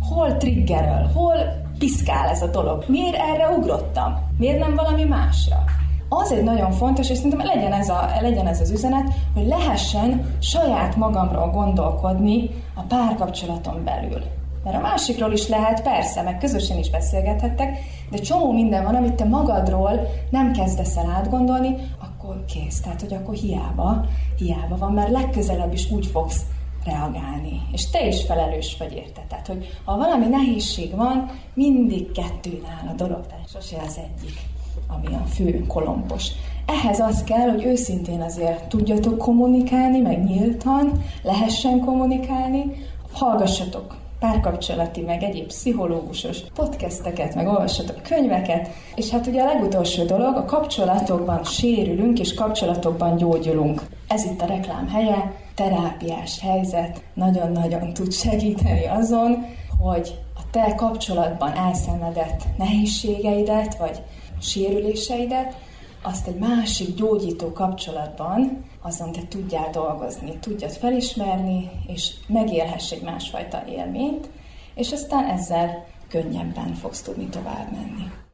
hol triggeröl, hol piszkál ez a dolog. Miért erre ugrottam? Miért nem valami másra? Az egy nagyon fontos, és szerintem legyen ez, a, legyen ez az üzenet, hogy lehessen saját magamról gondolkodni a párkapcsolaton belül. Mert a másikról is lehet, persze, meg közösen is beszélgethettek, de csomó minden van, amit te magadról nem kezdesz el átgondolni, akkor kész. Tehát, hogy akkor hiába, hiába van, mert legközelebb is úgy fogsz reagálni. És te is felelős vagy érte. Tehát, hogy ha valami nehézség van, mindig kettőn áll a dolog, tehát sose az egyik, ami a fő kolompos. Ehhez az kell, hogy őszintén azért tudjatok kommunikálni, meg nyíltan, lehessen kommunikálni, hallgassatok párkapcsolati, meg egyéb pszichológusos podcasteket, meg olvassatok könyveket, és hát ugye a legutolsó dolog, a kapcsolatokban sérülünk, és kapcsolatokban gyógyulunk. Ez itt a reklám helye, terápiás helyzet, nagyon-nagyon tud segíteni azon, hogy a te kapcsolatban elszenvedett nehézségeidet, vagy sérüléseidet, azt egy másik gyógyító kapcsolatban azon te tudjál dolgozni, tudjad felismerni, és megélhess egy másfajta élményt, és aztán ezzel könnyebben fogsz tudni tovább menni.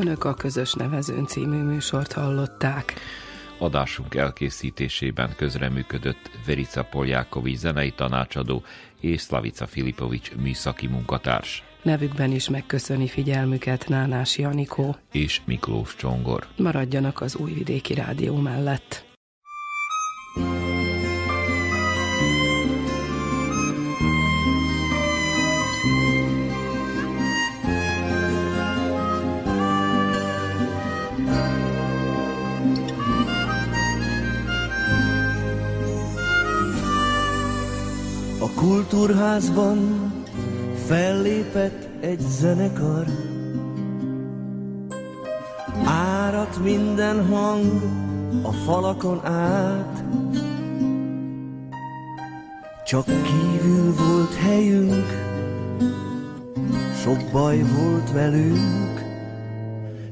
Önök a Közös Nevezőn című műsort hallották. Adásunk elkészítésében közreműködött Verica Poljákovics zenei tanácsadó és Slavica Filipovics műszaki munkatárs Nevükben is megköszöni figyelmüket Nánás Janikó. és Miklós Csongor. Maradjanak az Újvidéki Rádió mellett. Kultúrházban fellépett egy zenekar. Árat minden hang a falakon át, csak kívül volt helyünk, sok baj volt velünk,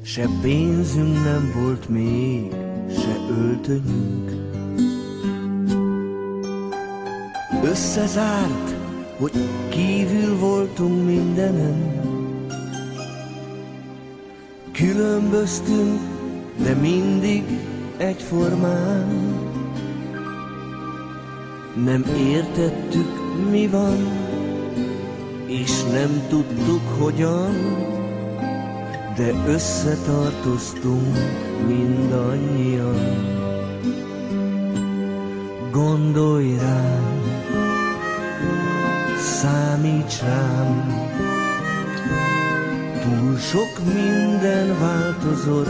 se pénzünk nem volt még, se öltönyünk. Összezárt, hogy kívül voltunk mindenen, Különböztünk, de mindig egyformán. Nem értettük, mi van, és nem tudtuk, hogyan, de összetartoztunk mindannyian. Gondolj rám, számíts rám, Túl sok minden változott,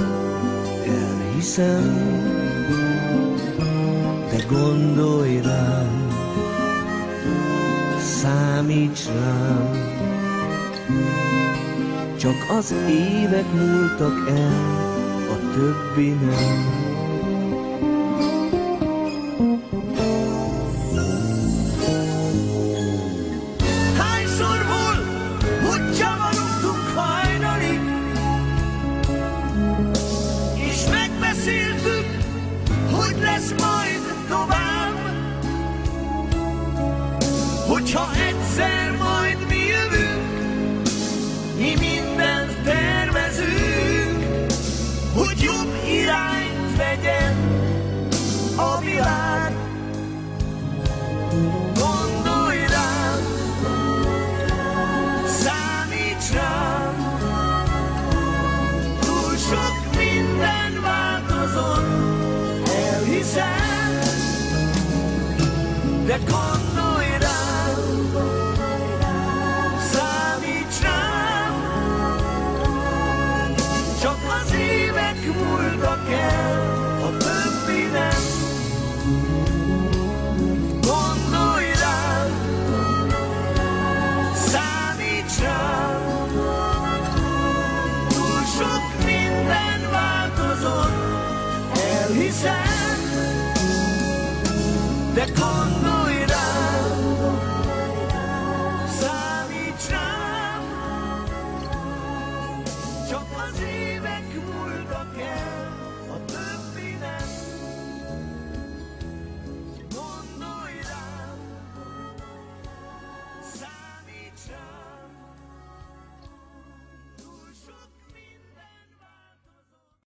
elhiszem, de gondolj rám, számíts rám. Csak az évek múltak el, a többi nem.